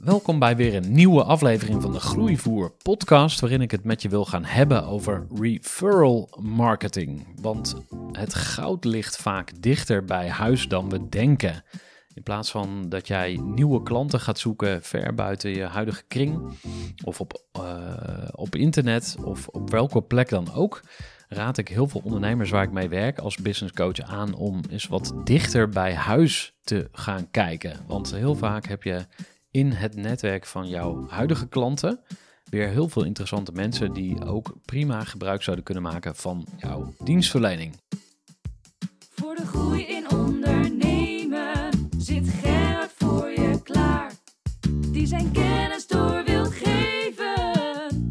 Welkom bij weer een nieuwe aflevering van de Groeivoer podcast, waarin ik het met je wil gaan hebben over referral marketing. Want het goud ligt vaak dichter bij huis dan we denken. In plaats van dat jij nieuwe klanten gaat zoeken ver buiten je huidige kring, of op, eh, op internet, of op welke plek dan ook, raad ik heel veel ondernemers waar ik mee werk als business coach aan om eens wat dichter bij huis te gaan kijken. Want heel vaak heb je in het netwerk van jouw huidige klanten weer heel veel interessante mensen die ook prima gebruik zouden kunnen maken van jouw dienstverlening. Voor de groei in ondernemen zit Gerard voor je klaar. Die zijn kennis door wil geven.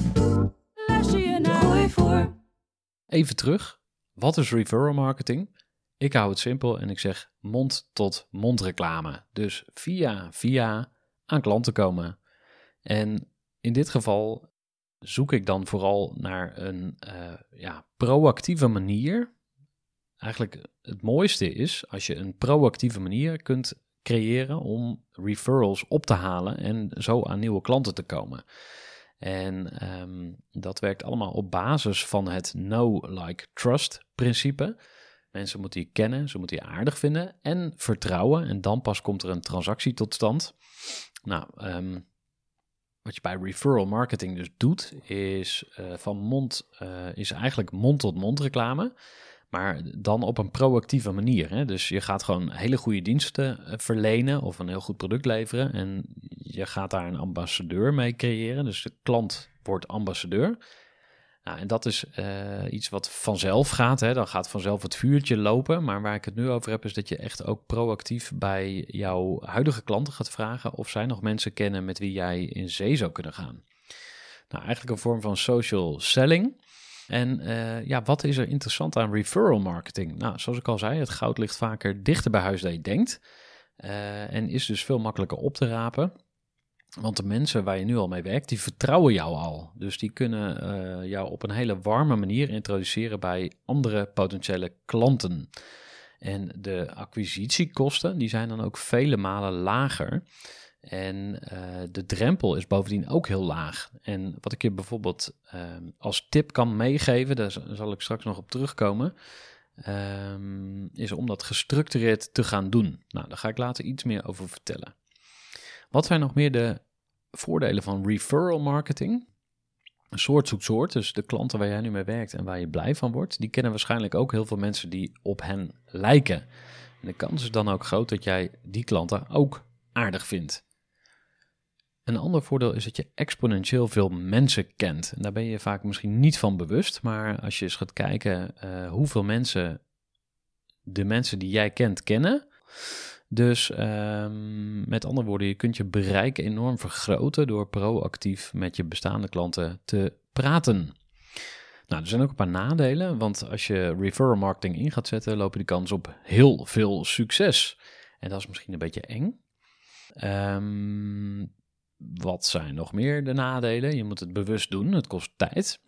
Luister je naar Gooi voor. Even terug. Wat is referral marketing? Ik hou het simpel en ik zeg mond-tot-mond reclame. Dus via via aan klanten komen. En in dit geval zoek ik dan vooral naar een eh, ja, proactieve manier. Eigenlijk het mooiste is als je een proactieve manier kunt creëren om referrals op te halen en zo aan nieuwe klanten te komen. En ehm, dat werkt allemaal op basis van het know, like, trust principe. Mensen moeten je kennen, ze moeten je aardig vinden en vertrouwen. En dan pas komt er een transactie tot stand. Nou, ehm, wat je bij referral marketing dus doet, is eh, van mond, eh, is eigenlijk mond-tot-mond reclame. Maar dan op een proactieve manier. Hè? Dus je gaat gewoon hele goede diensten eh, verlenen of een heel goed product leveren. En je gaat daar een ambassadeur mee creëren. Dus de klant wordt ambassadeur. Nou, en dat is eh, iets wat vanzelf gaat. Hè? Dan gaat vanzelf het vuurtje lopen. Maar waar ik het nu over heb, is dat je echt ook proactief bij jouw huidige klanten gaat vragen of zij nog mensen kennen met wie jij in zee zou kunnen gaan. Nou, eigenlijk een vorm van social selling. En eh, ja, wat is er interessant aan referral marketing? Nou, zoals ik al zei, het goud ligt vaker dichter bij huis dan je denkt. Eh, en is dus veel makkelijker op te rapen. Want de mensen waar je nu al mee werkt, die vertrouwen jou al. Dus die kunnen eh, jou op een hele warme manier introduceren bij andere potentiële klanten. En de acquisitiekosten, die zijn dan ook vele malen lager. En uh, de drempel is bovendien ook heel laag. En wat ik je bijvoorbeeld uh, als tip kan meegeven, daar zal ik straks nog op terugkomen, um, is om dat gestructureerd te gaan doen. Nou, daar ga ik later iets meer over vertellen. Wat zijn nog meer de voordelen van referral marketing? Een soort zoekt soort, dus de klanten waar jij nu mee werkt en waar je blij van wordt, die kennen waarschijnlijk ook heel veel mensen die op hen lijken. En de kans is dan ook groot dat jij die klanten ook aardig vindt. Een ander voordeel is dat je exponentieel veel mensen kent. En daar ben je vaak misschien niet van bewust, maar als je eens gaat kijken uh, hoeveel mensen de mensen die jij kent kennen. Dus um, met andere woorden, je kunt je bereik enorm vergroten door proactief met je bestaande klanten te praten. Nou, er zijn ook een paar nadelen, want als je referral marketing in gaat zetten, loop je de kans op heel veel succes. En dat is misschien een beetje eng. Um, wat zijn nog meer de nadelen? Je moet het bewust doen, het kost tijd.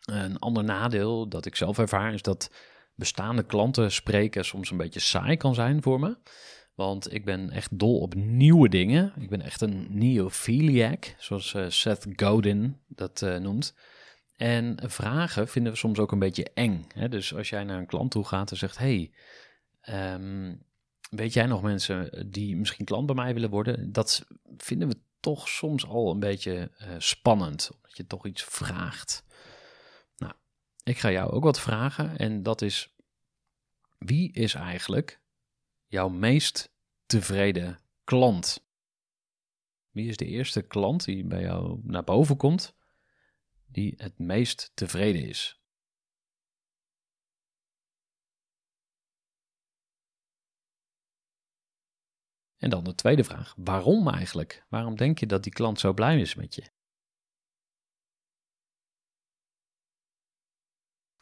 Een ander nadeel dat ik zelf ervaar is dat bestaande klanten spreken soms een beetje saai kan zijn voor me. Want ik ben echt dol op nieuwe dingen. Ik ben echt een neophiliac, zoals uh, Seth Godin dat uh, noemt. En vragen vinden we soms ook een beetje eng. Hè? Dus als jij naar een klant toe gaat en zegt: Hey, um, weet jij nog mensen die misschien klant bij mij willen worden? Dat vinden we toch soms al een beetje uh, spannend, omdat je toch iets vraagt. Ik ga jou ook wat vragen en dat is: wie is eigenlijk jouw meest tevreden klant? Wie is de eerste klant die bij jou naar boven komt, die het meest tevreden is? En dan de tweede vraag: waarom eigenlijk? Waarom denk je dat die klant zo blij is met je?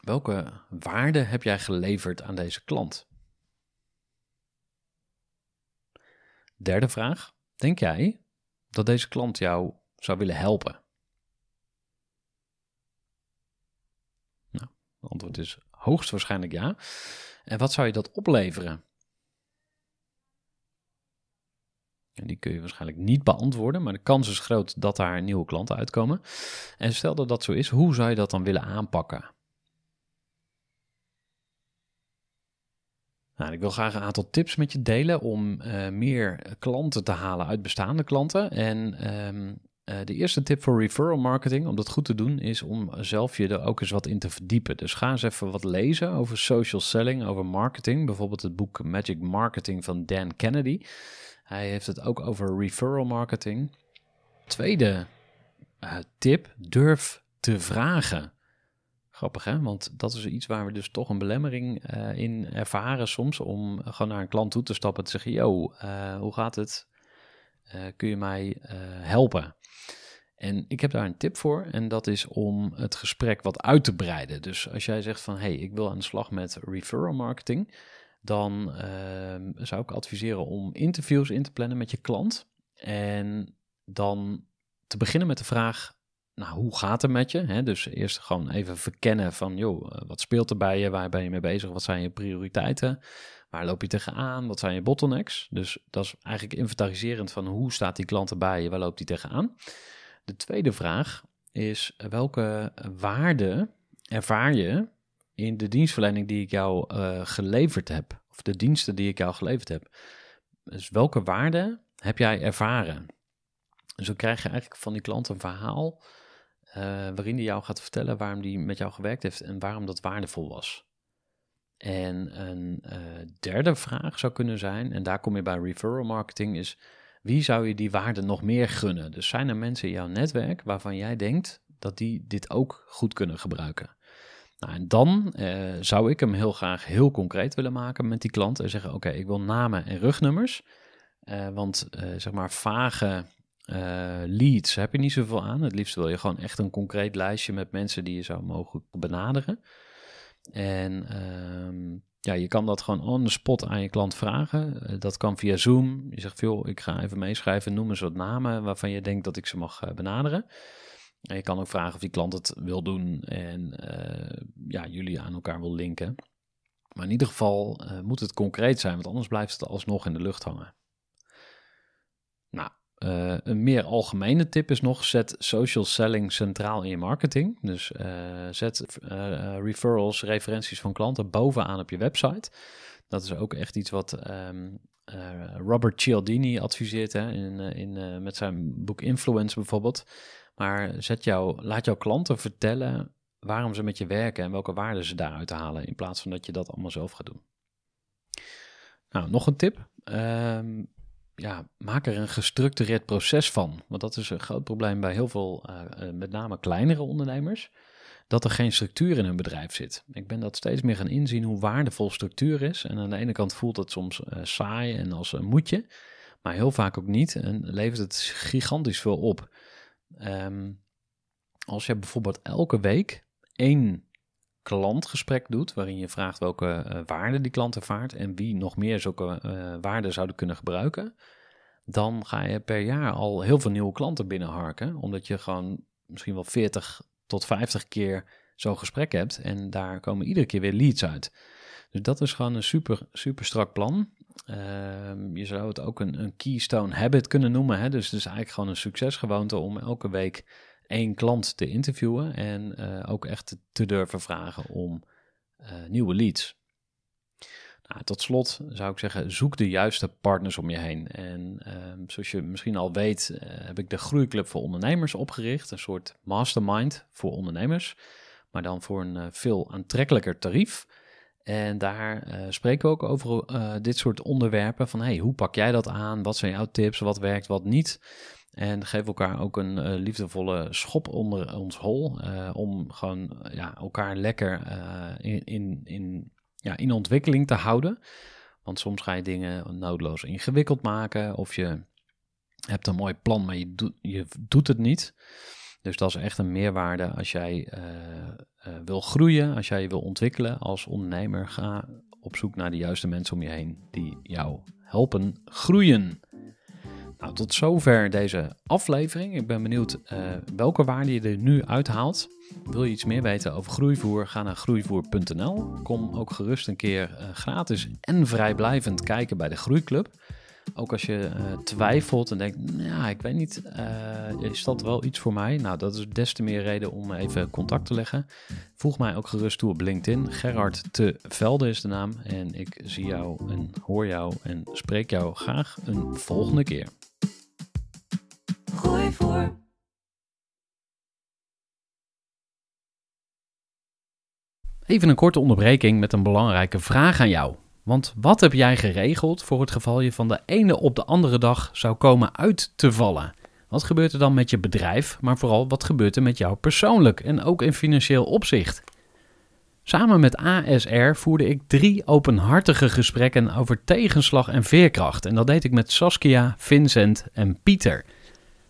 Welke waarde heb jij geleverd aan deze klant? Derde vraag: denk jij dat deze klant jou zou willen helpen? Nou, het antwoord is hoogstwaarschijnlijk ja. En wat zou je dat opleveren? En die kun je waarschijnlijk niet beantwoorden, maar de kans is groot dat daar nieuwe klanten uitkomen. En stel dat dat zo is, hoe zou je dat dan willen aanpakken? Nou, ik wil graag een aantal tips met je delen om uh, meer klanten te halen uit bestaande klanten. En um, uh, de eerste tip voor referral marketing, om dat goed te doen, is om zelf je er ook eens wat in te verdiepen. Dus ga eens even wat lezen over social selling, over marketing. Bijvoorbeeld het boek Magic Marketing van Dan Kennedy. Hij heeft het ook over referral marketing. Tweede uh, tip, durf te vragen. Grappig hè, want dat is iets waar we dus toch een belemmering uh, in ervaren soms. Om gewoon naar een klant toe te stappen en te zeggen, yo, uh, hoe gaat het? kun je mij helpen? En ik heb daar een tip voor en dat is om het gesprek wat uit te breiden. Dus als jij zegt van, hey, ik wil aan de slag met referral marketing dan uh, zou ik adviseren om interviews in te plannen met je klant. En dan te beginnen met de vraag, nou, hoe gaat het met je? He, dus eerst gewoon even verkennen van, joh, eh, wat speelt er bij je? Waar ben je mee bezig? Wat zijn je prioriteiten? Waar loop je tegenaan? Wat zijn je bottlenecks? Dus dat is eigenlijk inventariserend van hoe staat die klant erbij je? Waar loopt die tegenaan? De tweede vraag is, welke waarde ervaar je in de dienstverlening die ik jou uh, geleverd heb, of de diensten die ik jou geleverd heb. Dus welke waarde heb jij ervaren? Dus dan krijg je eigenlijk van die klant een verhaal waarin hij jou gaat vertellen waarom die met jou gewerkt heeft en waarom dat waardevol was. En een uh, derde vraag zou kunnen zijn, en daar kom je bij referral marketing, is wie zou je die waarde nog meer gunnen? Dus zijn er mensen in jouw netwerk waarvan jij denkt dat die dit ook goed kunnen gebruiken? Nou, en dan eh, zou ik hem heel graag heel concreet willen maken met die klant en zeggen: Oké, ik wil namen en rugnummers. Want zeg maar vage leads heb je niet zoveel aan. Het liefst wil je gewoon echt een concreet lijstje met mensen die je zou mogen benaderen. En ehm, ja, je kan dat gewoon on the spot aan je klant vragen. dat kan via Zoom. Je zegt: Joh, ik ga even meeschrijven, noem eens wat namen waarvan je denkt dat ik ze mag benaderen. En je kan ook vragen of die klant het wil doen en ja, jullie aan elkaar wil linken. Maar in ieder geval moet het concreet zijn, want anders blijft het alsnog in de lucht hangen. Uh, een meer algemene tip is nog: zet social selling centraal in je marketing. Dus zet referrals, referenties van klanten bovenaan op je website. Dat is ook echt iets wat um, Robert Cialdini adviseert hè, in, in, met zijn boek Influence bijvoorbeeld. Maar zet jou, laat jouw klanten vertellen waarom ze met je werken en welke waarden ze daaruit halen, in plaats van dat je dat allemaal zelf gaat doen. Nou, nog een tip. Ehm, ja, maak er een gestructureerd proces van. Want dat is een groot probleem bij heel veel, uh, met name kleinere ondernemers, dat er geen structuur in hun bedrijf zit. Ik ben dat steeds meer gaan inzien hoe waardevol structuur is. En aan de ene kant voelt het soms uh, saai en als een moetje, maar heel vaak ook niet. En levert het gigantisch veel op. Um, als je bijvoorbeeld elke week één klantgesprek doet, waarin je vraagt welke uh, waarden die klant ervaart en wie nog meer zulke uh, waarden zouden kunnen gebruiken, dan ga je per jaar al heel veel nieuwe klanten binnenharken, omdat je gewoon misschien wel 40 tot 50 keer zo'n gesprek hebt en daar komen iedere keer weer leads uit. Dus dat is gewoon een super, super strak plan. Ehm, je zou het ook een, een keystone habit kunnen noemen. Hè? Dus het is eigenlijk gewoon een succesgewoonte om elke week één klant te interviewen en eh, ook echt te durven vragen om eh, nieuwe leads. Nou, tot slot zou ik zeggen, zoek de juiste partners om je heen. En ehm, zoals je misschien al weet, eh, heb ik de Groeiclub voor Ondernemers opgericht. Een soort mastermind voor ondernemers, maar dan voor een veel aantrekkelijker tarief. En daar spreken we ook over dit soort onderwerpen van hey, hoe pak jij dat aan? Wat zijn jouw tips? Wat werkt, wat niet? En geef elkaar ook een uh, liefdevolle schop onder ons hol. Uh, om gewoon ja, elkaar lekker uh, in, in, in, ja, in ontwikkeling te houden. Want soms ga je dingen noodloos ingewikkeld maken. Of je hebt een mooi plan, maar je, do je doet het niet. Dus dat is echt een meerwaarde als jij wil groeien, als jij je wil ontwikkelen als ondernemer. Ga op zoek naar de juiste mensen om je heen die jou helpen groeien. Nou, tot zover deze aflevering. Ik ben benieuwd uh, welke waarde je er nu uithaalt. Wil je iets meer weten over groeivoer? Ga naar groeivoer.nl. Kom ook gerust een keer uh, gratis en vrijblijvend kijken bij de Groeiclub. Ook als je uh, twijfelt en denkt, nou, ik weet niet, is dat wel iets voor mij? Nou, dat is des te meer reden om even contact te leggen. Voeg mij ook gerust toe op LinkedIn. Gerard te Velde is de naam. En ik zie jou en hoor jou en spreek jou graag een volgende keer. Even een korte onderbreking met een belangrijke vraag aan jou. Want wat heb jij geregeld voor het geval je van de ene op de andere dag zou komen uit te vallen? Wat gebeurt er dan met je bedrijf, maar vooral wat gebeurt er met jou persoonlijk en ook in financieel opzicht? Samen met ASR voerde ik drie openhartige gesprekken over tegenslag en veerkracht. En dat deed ik met Saskia, Vincent en Pieter.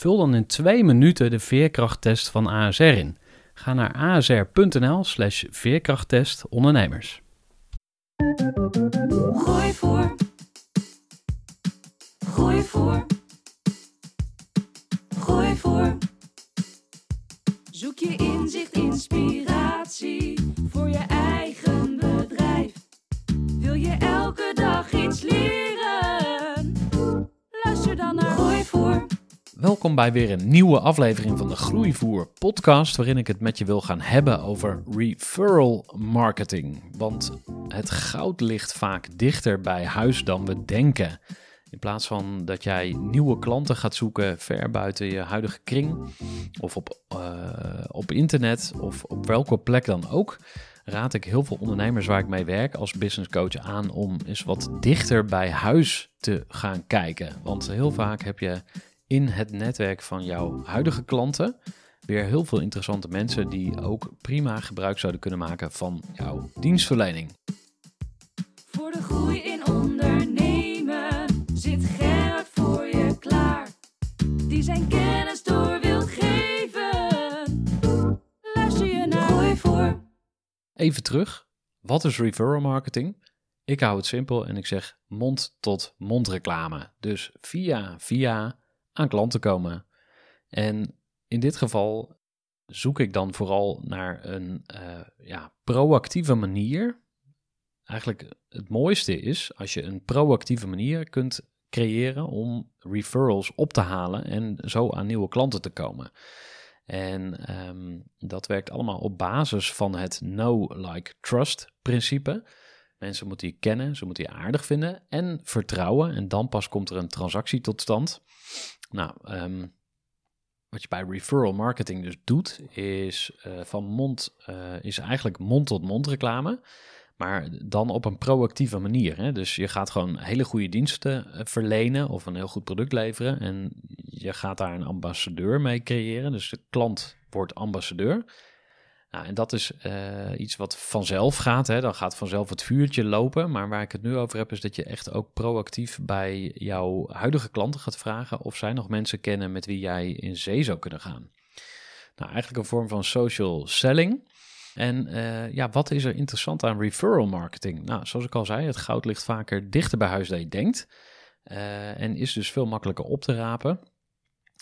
Vul dan in twee minuten de veerkrachttest van ASR in. Ga naar asr.nl slash veerkrachttest ondernemers. Gooi voor. Gooi voor. Gooi voor. Zoek je inzicht, inspiratie voor je eigen bedrijf. Wil je elke dag iets leren? Welkom bij weer een nieuwe aflevering van de Groeivoer podcast, waarin ik het met je wil gaan hebben over referral marketing. Want het goud ligt vaak dichter bij huis dan we denken. In plaats van dat jij nieuwe klanten gaat zoeken ver buiten je huidige kring, of op, uh, op internet, of op welke plek dan ook, raad ik heel veel ondernemers waar ik mee werk als business coach aan om eens wat dichter bij huis te gaan kijken. Want heel vaak heb je in het netwerk van jouw huidige klanten weer heel veel interessante mensen die ook prima gebruik zouden kunnen maken van jouw dienstverlening. Voor de groei in ondernemen zit Gerard voor je klaar. Die zijn kennis door wil geven. Luister je naar Gooi voor. Even terug. Wat is referral marketing? Ik hou het simpel en ik zeg mond tot mond reclame. Dus via via aan klanten komen. En in dit geval zoek ik dan vooral naar een uh, ja, proactieve manier. Eigenlijk het mooiste is als je een proactieve manier kunt creëren om referrals op te halen en zo aan nieuwe klanten te komen. En um, dat werkt allemaal op basis van het know, like, trust principe. Mensen moeten je kennen, ze moeten je aardig vinden en vertrouwen. En dan pas komt er een transactie tot stand. Nou, um, wat je bij referral marketing dus doet, is uh, van mond, uh, is eigenlijk mond-tot-mond reclame. Maar dan op een proactieve manier. Hè? Dus je gaat gewoon hele goede diensten eh, verlenen of een heel goed product leveren. En je gaat daar een ambassadeur mee creëren. Dus de klant wordt ambassadeur. Nou, en dat is eh, iets wat vanzelf gaat. Hè? Dan gaat vanzelf het vuurtje lopen. Maar waar ik het nu over heb, is dat je echt ook proactief bij jouw huidige klanten gaat vragen of zij nog mensen kennen met wie jij in zee zou kunnen gaan. Nou, eigenlijk een vorm van social selling. En uh, ja, wat is er interessant aan referral marketing? Nou, zoals ik al zei, het goud ligt vaker dichter bij huis dan je denkt. Uh, en is dus veel makkelijker op te rapen.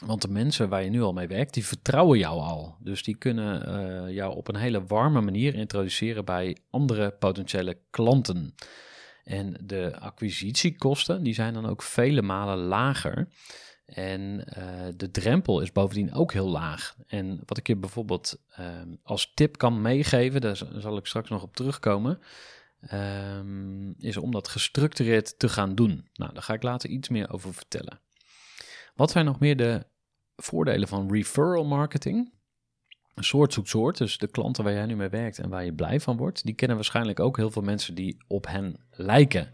Want de mensen waar je nu al mee werkt, die vertrouwen jou al. Dus die kunnen uh, jou op een hele warme manier introduceren bij andere potentiële klanten. En de acquisitiekosten, die zijn dan ook vele malen lager. En uh, de drempel is bovendien ook heel laag. En wat ik je bijvoorbeeld uh, als tip kan meegeven, daar zal ik straks nog op terugkomen, um, is om dat gestructureerd te gaan doen. Nou, daar ga ik later iets meer over vertellen. Wat zijn nog meer de voordelen van referral marketing? Een soort zoekt soort, dus de klanten waar jij nu mee werkt en waar je blij van wordt, die kennen waarschijnlijk ook heel veel mensen die op hen lijken.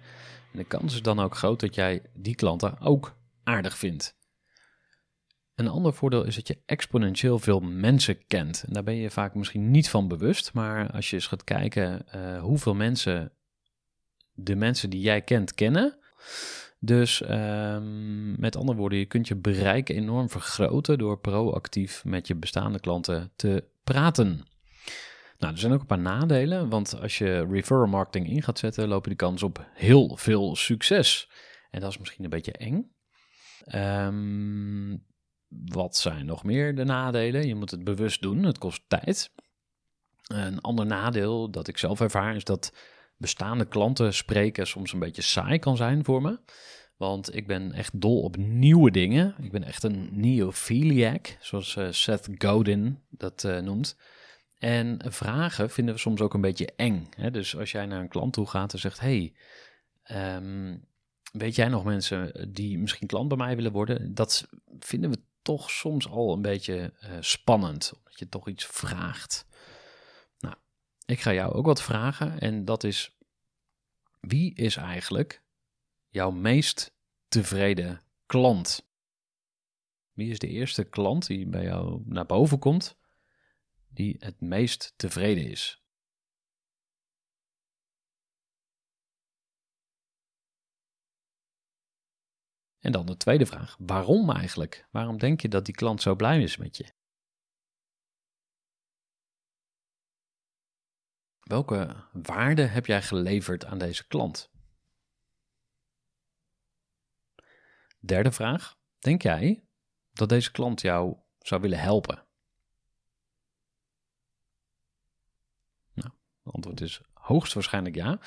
En de kans is dan ook groot dat jij die klanten ook aardig vindt. Een ander voordeel is dat je exponentieel veel mensen kent. En daar ben je vaak misschien niet van bewust, maar als je eens gaat kijken uh, hoeveel mensen de mensen die jij kent kennen. Dus um, met andere woorden, je kunt je bereik enorm vergroten door proactief met je bestaande klanten te praten. Nou, er zijn ook een paar nadelen, want als je referral marketing in gaat zetten, loop je de kans op heel veel succes. En dat is misschien een beetje eng. Um, wat zijn nog meer de nadelen? Je moet het bewust doen, het kost tijd. Een ander nadeel dat ik zelf ervaar is dat bestaande klanten spreken soms een beetje saai kan zijn voor me. Want ik ben echt dol op nieuwe dingen. Ik ben echt een neophiliac, zoals uh, Seth Godin dat uh, noemt. En vragen vinden we soms ook een beetje eng. Hè? Dus als jij naar een klant toe gaat en zegt: Hey, um, weet jij nog mensen die misschien klant bij mij willen worden? Dat vinden we toch soms al een beetje uh, spannend, omdat je toch iets vraagt. Ik ga jou ook wat vragen en dat is, wie is eigenlijk jouw meest tevreden klant? Wie is de eerste klant die bij jou naar boven komt, die het meest tevreden is? En dan de tweede vraag: waarom eigenlijk? Waarom denk je dat die klant zo blij is met je? Welke waarde heb jij geleverd aan deze klant? Derde vraag: denk jij dat deze klant jou zou willen helpen? Nou, het antwoord is hoogstwaarschijnlijk ja.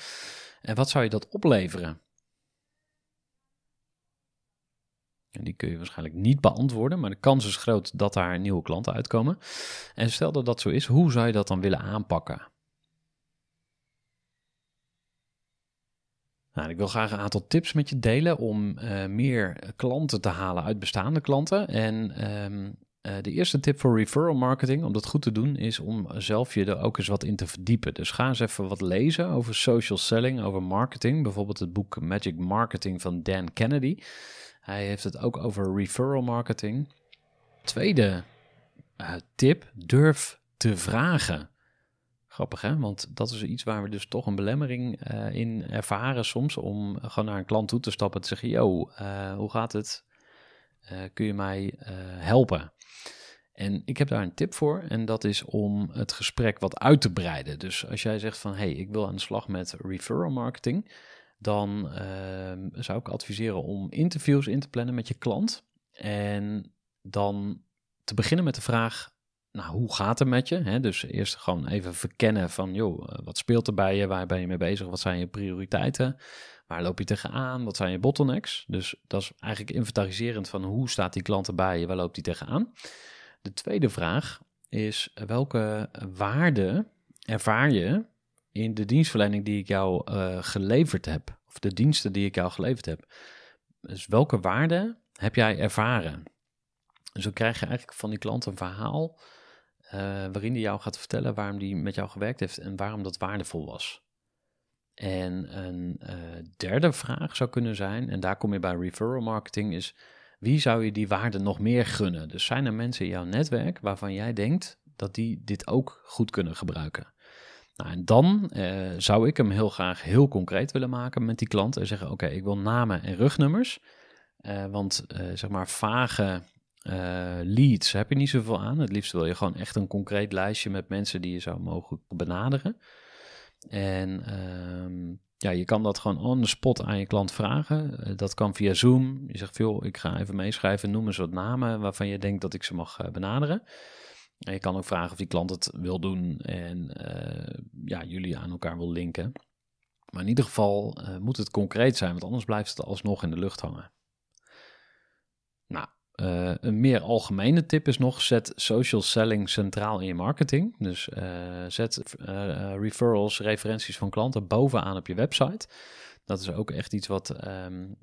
En wat zou je dat opleveren? En die kun je waarschijnlijk niet beantwoorden, maar de kans is groot dat daar nieuwe klanten uitkomen. En stel dat dat zo is, hoe zou je dat dan willen aanpakken? Nou, ik wil graag een aantal tips met je delen om uh, meer klanten te halen uit bestaande klanten. En um, uh, de eerste tip voor referral marketing, om dat goed te doen, is om zelf je er ook eens wat in te verdiepen. Dus ga eens even wat lezen over social selling, over marketing. Bijvoorbeeld het boek Magic Marketing van Dan Kennedy. Hij heeft het ook over referral marketing. Tweede uh, tip, durf te vragen. Grappig hè, want dat is iets waar we dus toch een belemmering uh, in ervaren soms. Om gewoon naar een klant toe te stappen en te zeggen, yo, uh, hoe gaat het? kun je mij helpen? En ik heb daar een tip voor en dat is om het gesprek wat uit te breiden. Dus als jij zegt van, hey, ik wil aan de slag met referral marketing dan uh, zou ik adviseren om interviews in te plannen met je klant. En dan te beginnen met de vraag, nou, hoe gaat het met je? He, dus eerst gewoon even verkennen van, joh, eh, wat speelt er bij je? Waar ben je mee bezig? Wat zijn je prioriteiten? Waar loop je tegenaan? Wat zijn je bottlenecks? Dus dat is eigenlijk inventariserend van hoe staat die klant erbij je? Waar loopt die tegenaan? De tweede vraag is, welke waarde ervaar je in de dienstverlening die ik jou uh, geleverd heb, of de diensten die ik jou geleverd heb. Dus welke waarde heb jij ervaren? Dan krijg je eigenlijk van die klant een verhaal waarin hij jou gaat vertellen waarom die met jou gewerkt heeft en waarom dat waardevol was. En een uh, derde vraag zou kunnen zijn, en daar kom je bij referral marketing, is wie zou je die waarde nog meer gunnen? Dus zijn er mensen in jouw netwerk waarvan jij denkt, dat die dit ook goed kunnen gebruiken. Nou, en dan eh, zou ik hem heel graag heel concreet willen maken met die klant en zeggen: Oké, ik wil namen en rugnummers. Eh, want eh, zeg maar vage leads heb je niet zoveel aan. Het liefst wil je gewoon echt een concreet lijstje met mensen die je zou mogen benaderen. En ehm, ja, je kan dat gewoon on the spot aan je klant vragen. dat kan via Zoom. Je zegt veel, ik ga even meeschrijven, noem eens wat namen waarvan je denkt dat ik ze mag benaderen. En je kan ook vragen of die klant het wil doen en ja, jullie aan elkaar wil linken. Maar in ieder geval moet het concreet zijn, want anders blijft het alsnog in de lucht hangen. Uh, een meer algemene tip is nog: zet social selling centraal in je marketing. Dus zet referrals, referenties van klanten bovenaan op je website. Dat is ook echt iets wat um,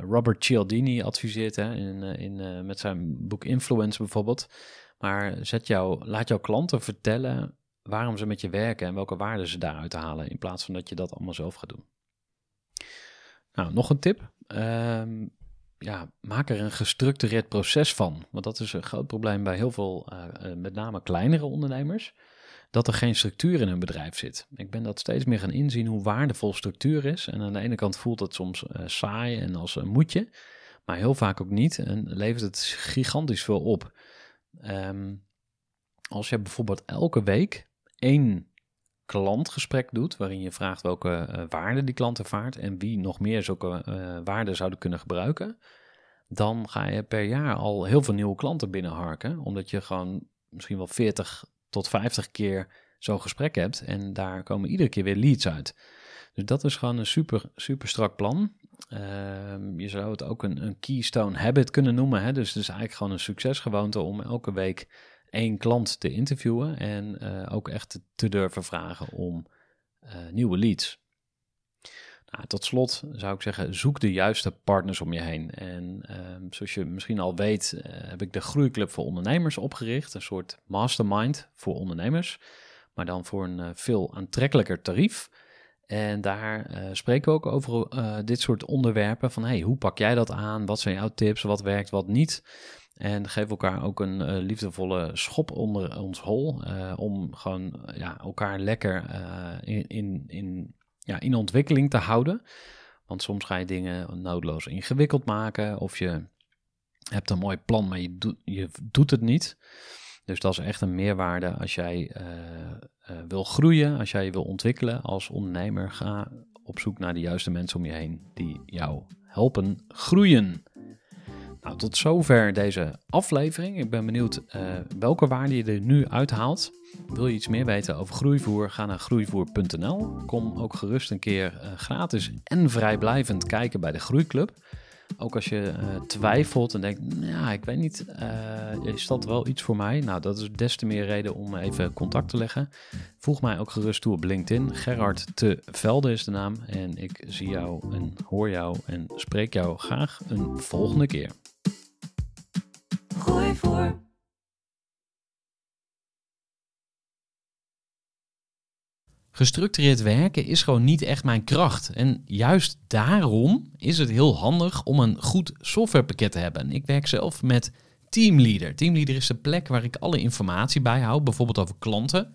Robert Cialdini adviseert hè, in, in, met zijn boek Influence bijvoorbeeld. Maar zet jou, laat jouw klanten vertellen waarom ze met je werken en welke waarden ze daaruit halen, in plaats van dat je dat allemaal zelf gaat doen. Nou, nog een tip. Um, ja, maak er een gestructureerd proces van. Want dat is een groot probleem bij heel veel, uh, met name kleinere ondernemers, dat er geen structuur in hun bedrijf zit. Ik ben dat steeds meer gaan inzien hoe waardevol structuur is. En aan de ene kant voelt het soms uh, saai en als een moetje, maar heel vaak ook niet. En levert het gigantisch veel op. Um, als je bijvoorbeeld elke week één klantgesprek doet, waarin je vraagt welke uh, waarden die klant ervaart en wie nog meer zulke uh, waarden zouden kunnen gebruiken, dan ga je per jaar al heel veel nieuwe klanten binnenharken, omdat je gewoon misschien wel 40 tot 50 keer zo'n gesprek hebt en daar komen iedere keer weer leads uit. Dus dat is gewoon een super, super strak plan. Ehm, je zou het ook een, een keystone habit kunnen noemen. Hè? Dus het is eigenlijk gewoon een succesgewoonte om elke week één klant te interviewen en uh, ook echt te durven vragen om uh, nieuwe leads. Nou, tot slot zou ik zeggen, zoek de juiste partners om je heen. En uh, zoals je misschien al weet, uh, heb ik de Groeiclub voor Ondernemers opgericht. Een soort mastermind voor ondernemers, maar dan voor een veel aantrekkelijker tarief. En daar spreken we ook over dit soort onderwerpen. Van hey, hoe pak jij dat aan? Wat zijn jouw tips? Wat werkt, wat niet? En geef elkaar ook een uh, liefdevolle schop onder ons hol. om gewoon ja, elkaar lekker in, in, in, ja, in ontwikkeling te houden. Want soms ga je dingen noodloos ingewikkeld maken. Of je hebt een mooi plan, maar je, doet je doet het niet. Dus dat is echt een meerwaarde als jij wil groeien, als jij je wil ontwikkelen als ondernemer. Ga op zoek naar de juiste mensen om je heen die jou helpen groeien. Nou, tot zover deze aflevering. Ik ben benieuwd uh, welke waarde je er nu uithaalt. Wil je iets meer weten over groeivoer? Ga naar groeivoer.nl. Kom ook gerust een keer gratis en vrijblijvend kijken bij de Groeiclub. Ook als je uh, twijfelt en denkt, nou, ik weet niet, is dat wel iets voor mij? Nou, dat is des te meer reden om even contact te leggen. Voeg mij ook gerust toe op LinkedIn. Gerard te Velde is de naam. En ik zie jou en hoor jou en spreek jou graag een volgende keer. Gooi voor. Gestructureerd werken is gewoon niet echt mijn kracht. En juist daarom is het heel handig om een goed softwarepakket te hebben. Ik werk zelf met Teamleader. Teamleader is de plek waar ik alle informatie bijhoud, bijvoorbeeld over klanten.